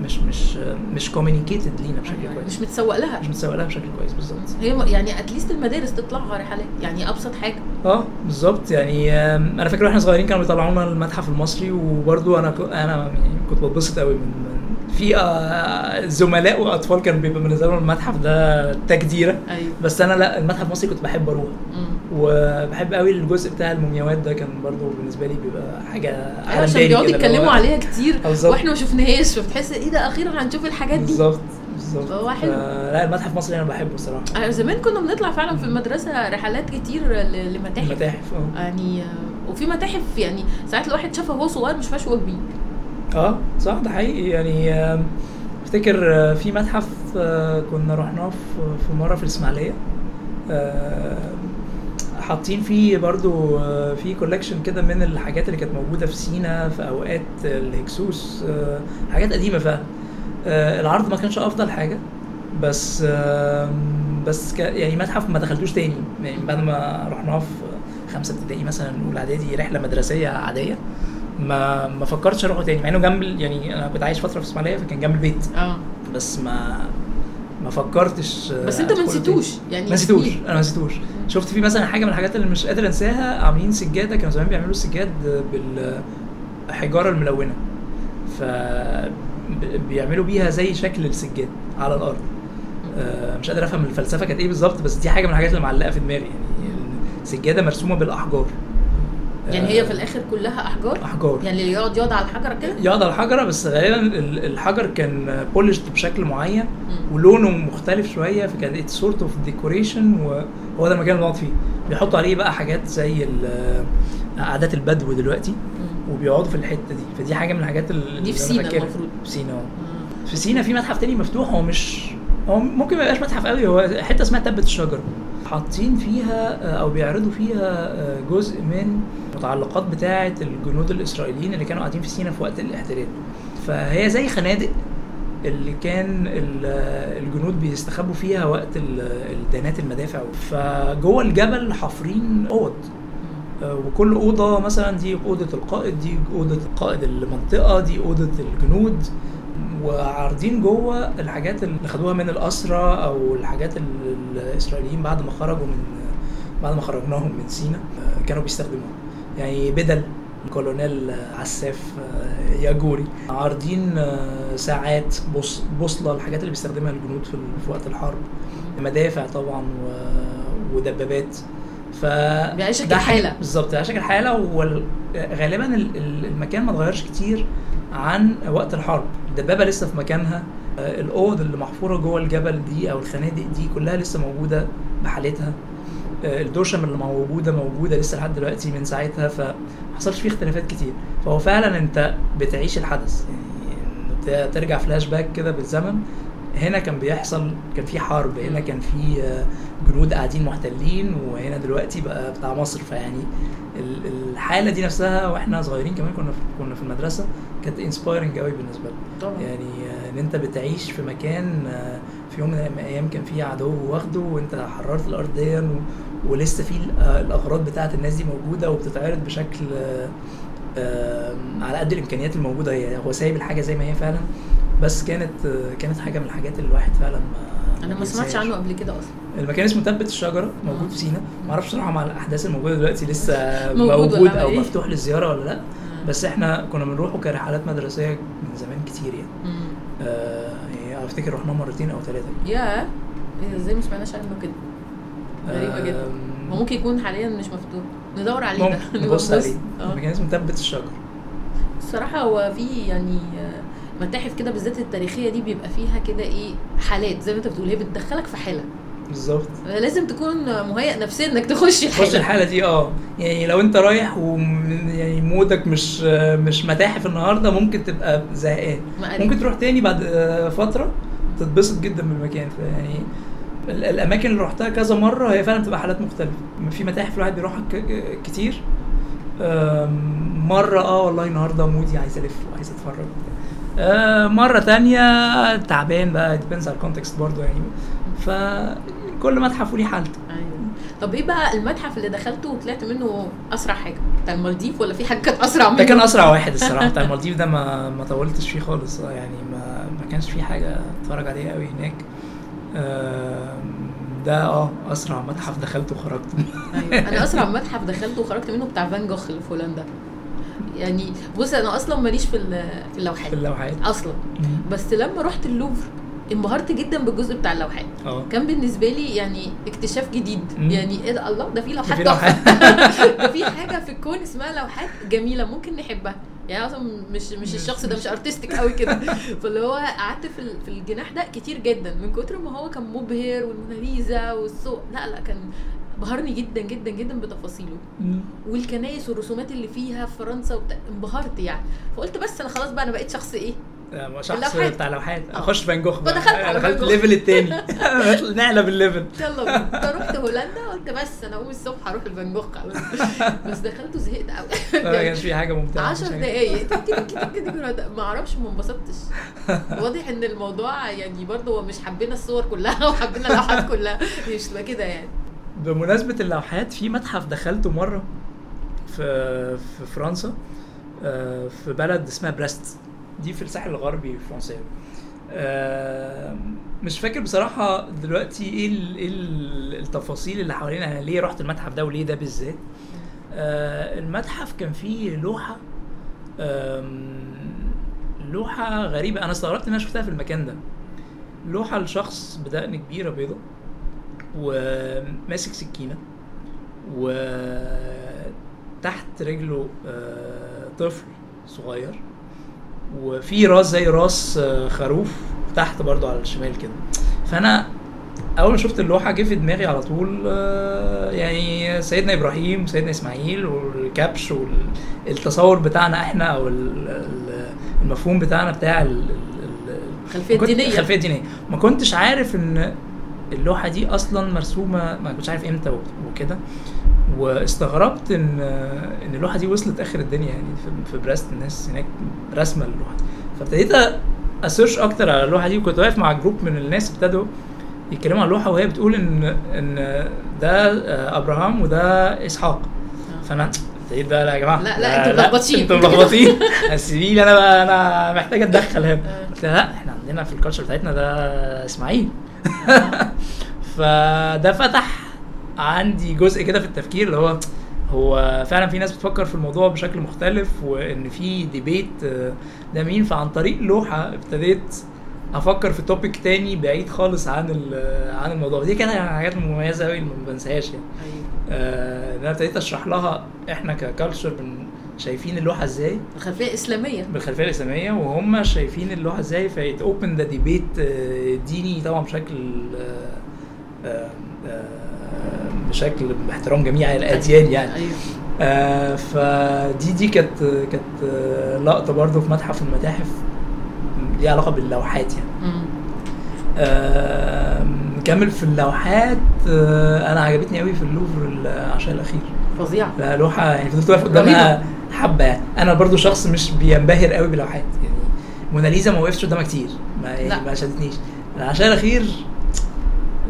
مش مش مش كوميونيكيتد لينا بشكل يعني كويس. مش متسوق لها. مش متسوق لها بشكل كويس بالظبط. هي يعني اتليست المدارس تطلعها رحلات يعني أبسط حاجة. آه بالظبط. يعني أنا فاكر وإحنا صغيرين كانوا بيطلعونا المتحف المصري وبرضو أنا أنا يعني كنت بتبسط قوي من- في آه، زملاء وأطفال كانوا بيبقى بالنسبة لهم المتحف ده تجديرة. أيوه. بس أنا لا المتحف المصري كنت بحب أروح. وبحب قوي الجزء بتاع المومياوات ده كان برضو بالنسبة لي بيبقى حاجة عالم عشان بيقعدوا يتكلموا عليها كتير. وإحنا ما شفناهاش فبتحس إيه ده أخيرا هنشوف الحاجات دي. بالظبط بالظبط. ف- لا المتحف المصري أنا بحبه الصراحه آه، زمان كنا بنطلع فعلا في المدرسة رحلات كتير لمتاحف. المتاحف آه. يعني آه، وفي متاحف يعني ساعات الواحد شافها وهو صغير مش فاش وهو كبير. آه صح ده حقيقي. يعني افتكر آه، في متحف آه، كنا رحناه في مرة في الإسماعيلية. آه، حاطين فيه برضو في كولكشن كده من الحاجات اللي كانت موجودة في سينا في أوقات الهكسوس حاجات قديمة آه، العرض ما كانش أفضل حاجة بس بس يعني متحف ما دخلتوش تاني. يعني بعد ما رحناه في خمسة ابتدائي مثلا أولى إعدادي رحلة مدرسية عادية. ما ما فكرتش اروحه تاني مع انه جنب يعني أنا كنت عايش فترة في اسماعيلية فكان جنب البيت. آه. بس ما ما فكرتش بس انت ما نسيتوش. يعني ما نسيتوش. أنا ما نسيتوش. شفت فيه مثلا حاجة من الحاجات اللي مش قادر أنساها عاملين سجادة كانوا زمان بيعملوا السجاد بالحجاره الملونة. ف بيعملوا بيها زي شكل السجاد على الأرض. آه، مش قادر أفهم الفلسفة كانت إيه بالظبط بس دي حاجة من الحاجات اللي معلقة في دماغي. يعني السجادة مرسومة بالأحجار. يعني آه، هي في الآخر كلها أحجار أحجار يعني اللي يقعد يقعد على الحجرة كده يقعد على الحجرة بس غالبا ال- الحجر كان polished بشكل معين. ولونه مختلف شوية فكان sort of decoration وهو ده المكان اللي بنقعد فيه بيحطوا عليه بقى حاجات زي عادات البدو دلوقتي. وبيقعدوا في الحتة دي فدي حاجة من الحاجات اللي دي في سينا. المفروض. في سينا مم. في سينا في متحف تاني مفتوح هو مش هو ممكن ما يبقاش متحف قوي هو حتة اسمها تبة الشجره حاطين فيها آه، أو بيعرضوا فيها آه، جزء من المتعلقات بتاعة الجنود الإسرائيليين اللي كانوا قاعدين في سينا في وقت الاحتلال. فهي زي خنادق اللي كان ال- الجنود بيستخبوا فيها وقت ال- الدانات المدافع. فجوه الجبل حافرين أوض آه، وكل أوضة مثلا دي أوضة القائد دي أوضة قائد المنطقة دي أوضة الجنود. وعارضين جوه الحاجات اللي خدوها من الاسرى أو الحاجات اللي الإسرائيليين بعد ما خرجوا من بعد ما خرجناهم من سينا كانوا بيستخدموها يعني بدل الكولونيل آه، عساف آه، ياجوري عارضين آه، ساعات بوص بوصلة الحاجات اللي بيستخدمها الجنود في, وقت الحرب. مدافع طبعا ودبابات. ف ده حاجة- الحالة. بالظبط بيعيشك الحاله وغالبا المكان ما اتغيرش كتير عن وقت الحرب. الدبابة لسه في مكانها. الأوض اللي محفورة جوه الجبل دي أو الخنادق دي كلها لسه موجودة بحالتها. آه، الدشم اللي موجودة موجودة لسه لحد دلوقتي من ساعتها فما حصلش فيه اختلافات كتير. فهو فعلا أنت بتعيش الحدث. يعني ترجع فلاش باك كده بالزمن هنا كان بيحصل كان في حرب هنا كان في آه، جنود قاعدين محتلين وهنا دلوقتي بقى بتاع مصر. فيعني الحالة دي نفسها وإحنا صغيرين كمان كنا في كنا في المدرسة كانت انسبايرنج قوي بالنسبة لنا. طبعا. يعني آه، إن أنت بتعيش في مكان آه، في يوم من الأيام كان فيه عدو واخده وأنت حررت الأرض دي ولسه في آه، الأغراض بتاعت الناس دي موجودة وبتتعرض بشكل على قد الإمكانيات الموجودة. هي هو سايب الحاجة زي ما هي فعلا. بس كانت آه، كانت حاجة من الحاجات اللي الواحد فعلا ما أنا ما سمعتش. عنه قبل كده أصلا. المكان اسمه تبت الشجرة موجود في سينا. ما أعرفش صراحة مع الأحداث الموجودة دلوقتي لسه موجود موجود, أو إيه؟ مفتوح للزيارة ولا لأ. بس إحنا كنا بنروحه كرحلات مدرسية من زمان كتير يعني. مم. آه يعني أفتكر رحنا مرتين أو ثلاثة يا إيه، إزاي ما سمعناش عنه كده؟ غريبة جدا. هو ممكن يكون حاليا مش مفتوح. ندور عليه ده. نبص عليه. آه. المكان اسمه تبت الشجر الصراحة هو في يعني آه، متاحف كده بالذات التاريخية دي بيبقى فيها كده إيه حالات زي ما انت بتقول هي بتدخلك في حالة. بالظبط. لازم تكون مهيئ نفسيا انك تخش خش الحاله الحالة دي آه. يعني لو انت رايح وم- يعني مودك مش مش متاحف النهارده ممكن تبقى زهقان. ممكن تروح تاني بعد آه، فترة تتبسط جدا بالمكان. يعني ال- الأماكن اللي رحتها كذا مرة هي فعلا بتبقى حالات مختلفة. في متاحف الواحد بيروحها كتير. مرة آه والله النهارده مودي عايز ألف وعايز أتفرج. آه، مرة تانية تعبان بقى depends على ال context برضه يعني. فكل متحف وليه حالته أيوه. طب إيه بقى المتحف اللي دخلته وطلعت منه أسرع حاجة؟ بتاع المالديف ولا في حاجة كانت أسرع منه ده كان أسرع واحد الصراحة بتاع المالديف ده ما ما طولتش فيه خالص. آه، يعني ما ما كانش فيه حاجة أتفرج عليها قوي هناك. ده آه أسرع متحف دخلته وخرجت أيوه. أنا أسرع متحف دخلته وخرجت منه بتاع فان جوخ اللي في هولندا. يعني بص أنا أصلا ماليش في ال- في اللوحات. في اللوحات. أصلا. بس لما رحت اللوفر انبهرت جدا بالجزء بتاع اللوحات. آه. كان بالنسبة لي يعني اكتشاف جديد. مم. يعني إيه ده؟ الله ده في لوحات. ده في حاجة في الكون اسمها لوحات جميلة ممكن نحبها. يعني أصلا مش مش الشخص ده مش ارتستيك قوي كده. فاللي هو قعدت في في الجناح ده كتير جدا. من كتر ما هو كان مبهر والموناليزا والصوت لا لا كان بهرني جدا جدا جدا بتفاصيله. والكنايس والرسومات اللي فيها في فرنسا وبتاع انبهرت يعني. فقلت بس أنا خلاص بقى أنا بقيت شخص إيه؟ آه، شخص. بتاع لوحات. آه. أخش فان جوخ بقى. فدخلت على دخلت. ال level التاني. نعلى بال level يلا بينا. فرحت هولندا قلت بس أنا اقوم الصبح أروح الفان جوخ بس دخلت وزهقت قوي ما كانش في حاجة ممتعة 10 مفيش حاجة. دقايق. ما أعرفش ما انبسطتش. واضح إن الموضوع يعني برضه هو مش حبينا الصور كلها وحبينا اللوحات كلها. مش كده يعني. بمناسبة اللوحات في متحف دخلته مرة في في فرنسا آه، في بلد اسمها بريست دي في الساحل الغربي الفرنساوي آه، مش فاكر بصراحة دلوقتي إيه ال- التفاصيل اللي حوالين أنا ليه رحت المتحف ده وليه ده بالذات. آه، المتحف كان فيه لوحة لوحة غريبة. أنا استغربت إن أنا شفتها في المكان ده. لوحة لشخص بدقن كبيرة بيضة وماسك سكينة وتحت رجله آه، طفل صغير وفي راس زي راس آه، خروف تحت برضو على الشمال كده. فأنا أول ما شفت اللوحة جه في دماغي على طول آه، يعني سيدنا إبراهيم وسيدنا إسماعيل والكبش والتصور بتاعنا إحنا أو ال- ال- المفهوم بتاعنا بتاع ال- ال- ال- الخلفيه الدينية. الخلفيه الدينية. ما كنتش عارف إن اللوحة دي أصلا مرسومة ما كنتش عارف إمتى وكده. واستغربت إن إن اللوحة دي وصلت آخر الدنيا يعني في, بريست الناس هناك رسمه اللوحة. دي فابتديت أ search أكتر على اللوحة دي وكنت واقف مع group من الناس ابتدوا يتكلموا عن اللوحة وهي بتقول إن إن ده آه، أبراهام وده إسحاق. فأنا ابتديت بقى لا يا جماعة لا، لا، أنتوا ملخبطين. أنتوا ملخبطين. سيبي لي أنا بقى أنا محتاج أتدخل هنا. آه. قلت لا إحنا عندنا في ال culture بتاعتنا ده إسماعيل. فده فتح عندي جزء كده في التفكير اللي هو هو فعلا في ناس بتفكر في الموضوع بشكل مختلف وإن في debate آه، ده مين؟ فعن طريق لوحة ابتديت أفكر في topic تاني بعيد خالص عن ال- عن الموضوع. دي كانت حاجات مميزة قوي ما بنساهاش يعني. أيوه. آه، إن أنا ابتديت أشرح لها إحنا ك culture بن شايفين اللوحة إزاي؟ الخلفيه إسلامية. بالخلفيه الاسلاميه وهم شايفين اللوحة إزاي ف it opened a debate ديني طبعا بشكل آه، آه، آه، بشكل باحترام جميع الأديان يعني. أيوه. آه، فدي دي كانت كانت لقطة برضو في متحف المتاحف ليها علاقة باللوحات يعني. آه، نكمل في اللوحات آه، أنا عجبتني قوي في اللوفر العشاء الأخير. فظيعة. لا لوحة يعني فضلت واقف قدامها حبة. يعني أنا برضو شخص مش بينبهر قوي باللوحات يعني موناليزا ما وقفتش قدامها كتير ما يعني لا. ما شدتنيش. العشاء الأخير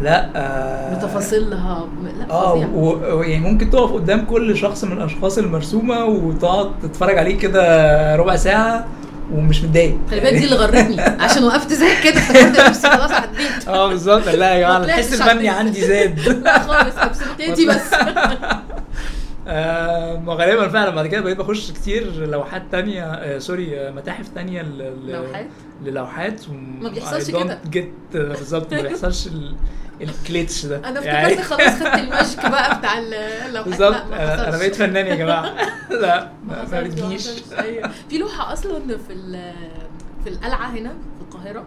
لا آه بتفاصيلها لا آه فظيعة. و- و- يعني ممكن تقف قدام كل شخص من الأشخاص المرسومة وتقعد تتفرج عليه كده ربع ساعة ومش متضايق. خلي بالك دي اللي غرتني. عشان وقفت زي كده افتكرت نفسي خلاص عديت آه بالظبط. لا يا جماعة الحس الفني. عندي زاد. لا خالص absolutely بس. آه، وغالبا فعلا بعد كده بقيت بخش كتير لوحات تانية آه sorry آه متاحف تانية ل- ل- لوحات؟ للوحات ما بيحصلش كده. جيت بالظبط ما بيحصلش ال- ال glitch ده أنا يعني- افتكرت خلاص خدت ال magic بقى بتاع اللوحات بالظبط ما أنا أنا. بقيت فنان يا جماعة لا ما ما ما بتجيش. أيوة. في لوحة أصلا في في القلعة هنا في القاهرة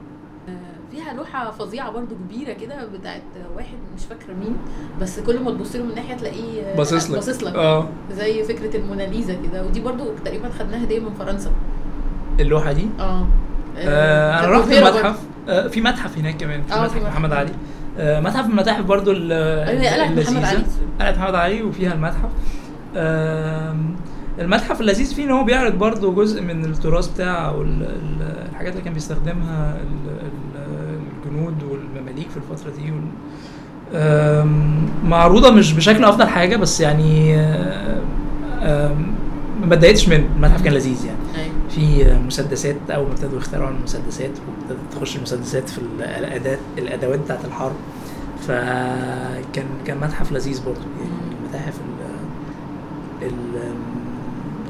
آه، فيها لوحة فظيعة برضو كبيرة كده بتاعت واحد مش فاكرة مين بس كل ما تبص له من ناحية تلاقيه آه، باصص لك. باصص لك. آه. زي فكرة الموناليزا كده ودي برضو تقريبا خدناها هدية من فرنسا. اللوحة دي؟ آه. آه أنا رحت. المتحف. آه في متحف هناك كمان في آه، متحف. محمد علي. آه متحف من المتاحف برضو ال- أيوة، هي قلعة محمد. علي. قلعة محمد علي وفيها المتحف. آم، المتحف اللذيذ فيه إن هو بيعرض برضو جزء من التراث بتاعه أو ال- ال- الحاجات اللي كان بيستخدمها ال- ال- الجنود والمماليك في الفترة دي معروضة مش بشكل أفضل حاجة بس يعني ما اتضايقتش منه. المتحف كان لذيذ يعني. أيوة. في مسدسات اول ما ابتدوا يخترعوا المسدسات وابتدت تخش المسدسات في الاداه الأدوات بتاعت الحرب. فكان كان متحف لذيذ برضه. يعني المتاحف ال- ال-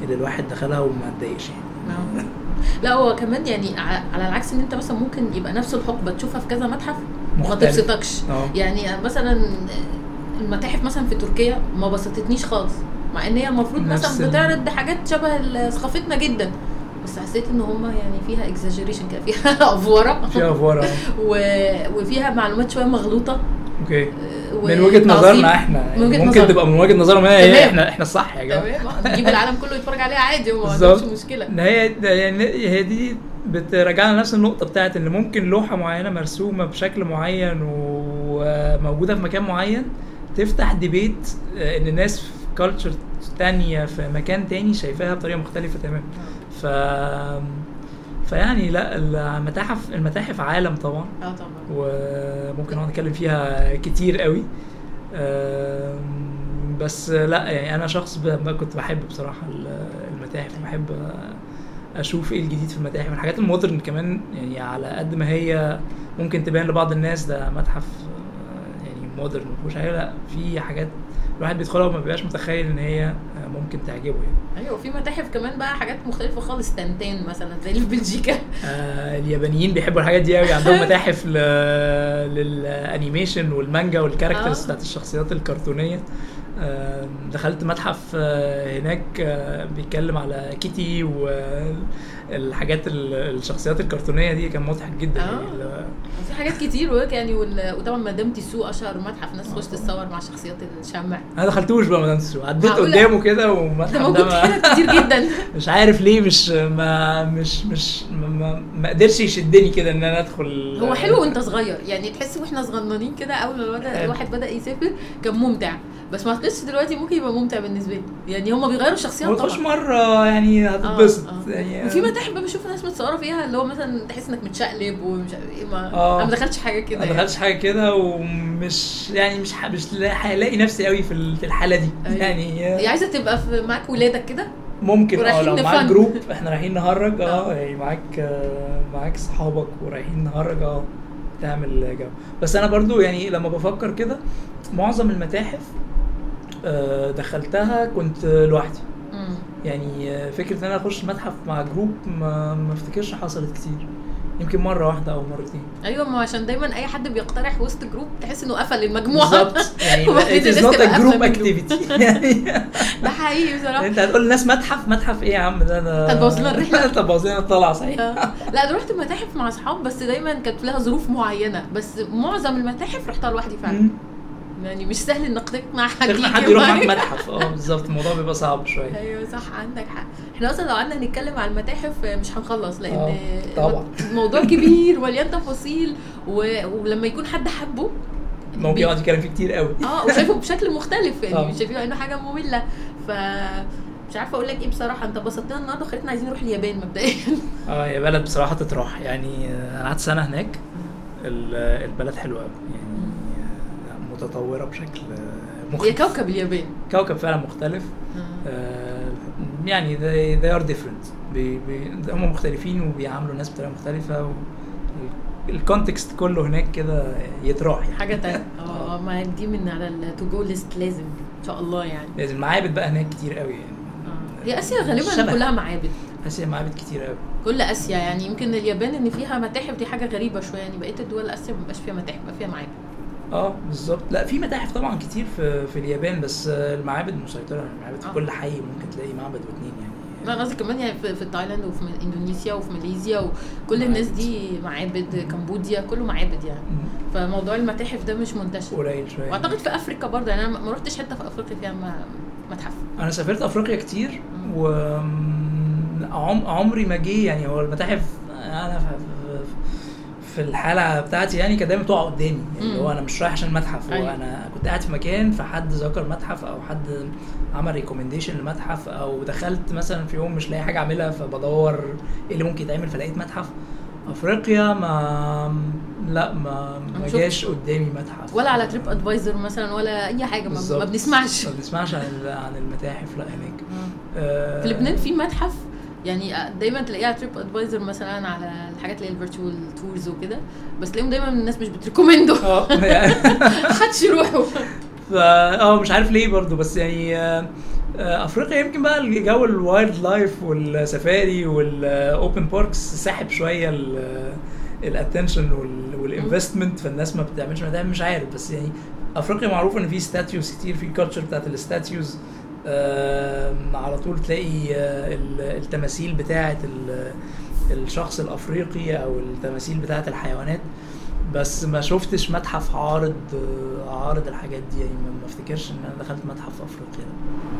اللي الواحد دخلها وما اتضايقش يعني. آه. لا هو كمان يعني على العكس إن أنت مثلا ممكن يبقى نفس الحقبة تشوفها في كذا متحف وما. تبسطكش. آه. يعني مثلا المتاحف مثلا في تركيا ما بسطتنيش خالص مع إن هي المفروض مثلا بتعرض حاجات شبه ثقافتنا جدا. بس حسيت إن هم يعني فيها اكزاجيريشن كده فيها أفورة. فيها افوار آه و... وفيها معلومات شوية مغلوطة. okay آه، من وجهة. نظرنا إحنا يعني من وجهة ممكن نظرنا. تبقى من وجهة نظرهم هي. إحنا إحنا الصح يا جماعة تمام آه، نجيب العالم كله يتفرج عليها عادي وما. عندهمش مشكلة إن هي يعني هي دي بترجعنا لنفس النقطة بتاعت إن ممكن لوحة معينة مرسومة بشكل معين وموجودة في مكان معين تفتح debate إن الناس في culture تانية في مكان تاني شايفاها بطريقة مختلفة تماما ف فيعني لا المتاحف المتاحف عالم طبعا. آه طبعا. وممكن نقعد نتكلم فيها كتير قوي. بس لا يعني أنا شخص كنت بحب بصراحة ال- المتاحف. بحب أشوف إيه الجديد في المتاحف. الحاجات المودرن كمان يعني على قد ما هي ممكن تبان لبعض الناس ده متحف مودرن لا في حاجات الواحد بيدخلها وما بيبقاش متخيل إن هي آه، ممكن تعجبه يعني أيوه في متاحف كمان بقى حاجات مختلفة خالص تنتين مثلا زي اللي في بلجيكا آه اليابانيين بيحبوا الحاجات دي قوي عندهم متاحف. لل animation والمانجا وال characters آه. بتاعت الشخصيات الكرتونية دخلت متحف آه هناك آه بيتكلم على كيتي والحاجات ال- الشخصيات الكرتونية دي كان مضحك جدا آه. يعني ال- في حاجات كتير وهيك يعني. وطبعا مدام تيسو أشهر متحف ناس تخش تتصور مع شخصيات الشمع أنا دخلتوش بقى مدام تسو عديت؟ قدامه كده والمتحف موجود ده حتت كتير جدا مش عارف ليه مش ما مش مش ما, ما, ما قدرش يشدني كده إن أنا أدخل هو حلو وأنت صغير يعني تحس وإحنا صغننين كده أول ما. الواحد بدأ يسافر كان ممتع بس ما اعتقدش دلوقتي ممكن يبقى ممتع بالنسبة لي يعني هم بيغيروا الشخصيات طبعا مرة يعني هتتبسط آه، آه. يعني وفي متاحف بقى بشوف ناس متصورة فيها اللي هو مثلا تحس إنك متشقلب ومش عارف إيه ما آه. أنا ما دخلتش حاجة كده ما يعني. دخلتش حاجة كده ومش يعني مش ح- مش لا- هلاقي نفسي قوي في ال- في الحالة دي أيوة. يعني هي عايزة تبقى في معاك ولادك كده ممكن آه لو معاك. group إحنا رايحين نهرج آه آه. يعني معاك معاك صحابك ورايحين نهرج آه تعمل جو بس أنا برضو يعني لما بفكر كده معظم المتاحف دخلتها كنت لوحدي. يعني آه، فكرة إن أنا أخش متحف مع group ما ما أفتكرش حصلت كتير. يمكن مرة واحدة أو مرتين. أيوه ما عشان دايما أي حد بيقترح وسط جروب تحس إنه قفل المجموعة. بالظبط. يعني قافلة group منه. activity. يعني. ده حقيقي بصراحة. أنت هتقول للناس متحف متحف إيه يا عم؟ ده ده هتبوظ لنا الرحلة. انت بوظ لنا الطلعة صحيح. آه. لا أنا رحت متاحف مع أصحاب بس دايما كانت لها ظروف معينة. بس معظم المتاحف رحتها لوحدي فعلا. يعني مش سهل إنك تقنع حد تقنع حد يروح معاك. متحف آه بالظبط. الموضوع بيبقى صعب شوية. أيوه صح عندك حق. إحنا أصلا لو قعدنا نتكلم عن المتاحف مش هنخلص لأن آه، طبعا. الموضوع كبير مليان تفاصيل و... ولما يكون حد حبه ممكن يقعد يتكلم فيه كتير قوي. آه وشايفه بشكل مختلف يعني آه. مش شايفينه إنه حاجة مملة. ف مش عارفة أقول لك إيه بصراحة. أنت بسطتنا النهارده وخليتنا عايزين نروح اليابان مبدئيا. آه يا بلد بصراحة تتراح. يعني آه، أنا قعدت سنة هناك. ال- البلد حلوة قوي يعني آه، متطورة بشكل آه، هي مختلف كوكب اليابان. كوكب فعلا مختلف. آه، يعني they, they are different. بي بي هم مختلفين وبيعاملوا الناس بطريقة مختلفة ال context كله هناك كده يتراح يعني. حاجة تانية. آه ما دي من على ال to go list لازم إن شاء الله يعني. لازم. معابد بقى هناك كتير قوي يعني. آه. هي آسيا غالبا شبه. كلها معابد. آسيا معابد كتير قوي. كل آسيا يعني. يمكن اليابان إن فيها متاحف دي حاجة غريبة شوية يعني. بقية الدول آسيا ما بيبقاش فيها متاحف بيبقى فيها معابد. آه بالظبط. لا في متاحف طبعا كتير في في اليابان بس المعابد مسيطرة المعابد في آه. كل حي ممكن تلاقي معبد واثنين يعني. لا أنا قصدي كمان يعني في, في تايلاند وفي إندونيسيا وفي ماليزيا وكل الناس دي معابد كمبوديا كله معابد يعني. مم. فموضوع المتاحف ده مش منتشر. قليل شوية. وأعتقد في أفريقيا برضه يعني أنا ما رحتش حتة في أفريقيا فيها متحف. أنا سافرت أفريقيا كتير مم. و عم- عمري ما جه يعني هو المتاحف أنا في- الحاله بتاعتي يعني كانت دايما تقع قدامي يعني اللي هو. أنا مش رايح عشان متحف هو أيوة. أنا كنت قاعد في مكان فحد ذكر متحف أو حد عمل recommendation لمتحف أو دخلت مثلا في يوم مش لاقي حاجة أعملها فبدور إيه اللي ممكن يتعمل فلقيت متحف أفريقيا ما لا ما ما. جاش قدامي متحف ولا على TripAdvisor مثلا ولا أي حاجة ما. ما بنسمعش ما بنسمعش عن عن المتاحف لا هناك آه، في لبنان في متحف يعني دايما تلاقيه على TripAdvisor مثلا على الحاجات اللي هي ال virtual tours وكده بس تلاقيهم دايما الناس مش بت recommend و آه. محدش يروحوا فا آه مش عارف ليه برضو بس يعني آه، آه، أفريقيا يمكن بقى الجو ال wild life والسفاري وال open parks ساحب شوية ال attention وال investment فالناس ما بتعملش مش عارف بس يعني أفريقيا معروف إن في statues كتير في culture بتاعت ال statues على طول تلاقي آه، ال- التماثيل بتاعة ال- الشخص الأفريقي أو التماثيل بتاعة الحيوانات. بس ما شفتش متحف عارض عارض الحاجات دي يعني ما افتكرش إن أنا دخلت متحف أفريقيا.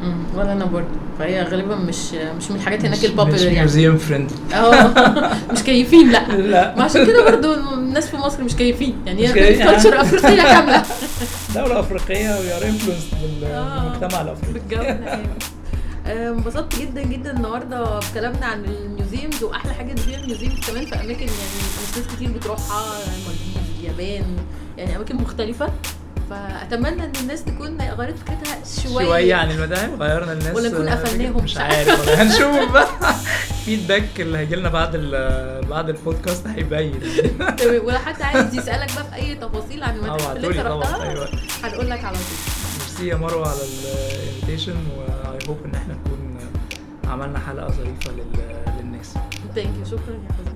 مم، ولا أنا برضه. فهي غالبا مش مش من الحاجات هناك مش- ال popular مش يعني. museum friendly آه. مش كيفين لأ. لأ. ما عشان كده برضو الناس في مصر مش كيفين. يعني مش هي. culture أفريقية كاملة. دولة أفريقية we are influenced آه. بالمجتمع الأفريقي. بالجو يعني. آه، انبسطت جدا جدا النهارده بكلامنا عن ال museums وأحلى حاجة ان فيها ال museums كمان في أماكن يعني مش ناس كتير بتروحها المالديف اليابان يعني أماكن مختلفة. فأتمنى إن الناس تكون غيرت فكرتها شوية. شوية عن المتاحف غيرنا الناس. ولا نكون قفلناهم. مش عارف هنشوف بقى. ال feedback اللي هيجي لنا بعد بعد البودكاست هيبين. تمام. ولو حد عايز يسألك بقى في أي تفاصيل عن آه المتاحف اللي انت رحتها أيوه. هنقول لك على طول. ميرسي يا مروة على ال invitation و I hope إن إحنا نكون عملنا حلقة ظريفة لل- للناس. thank you شكرا يا حسن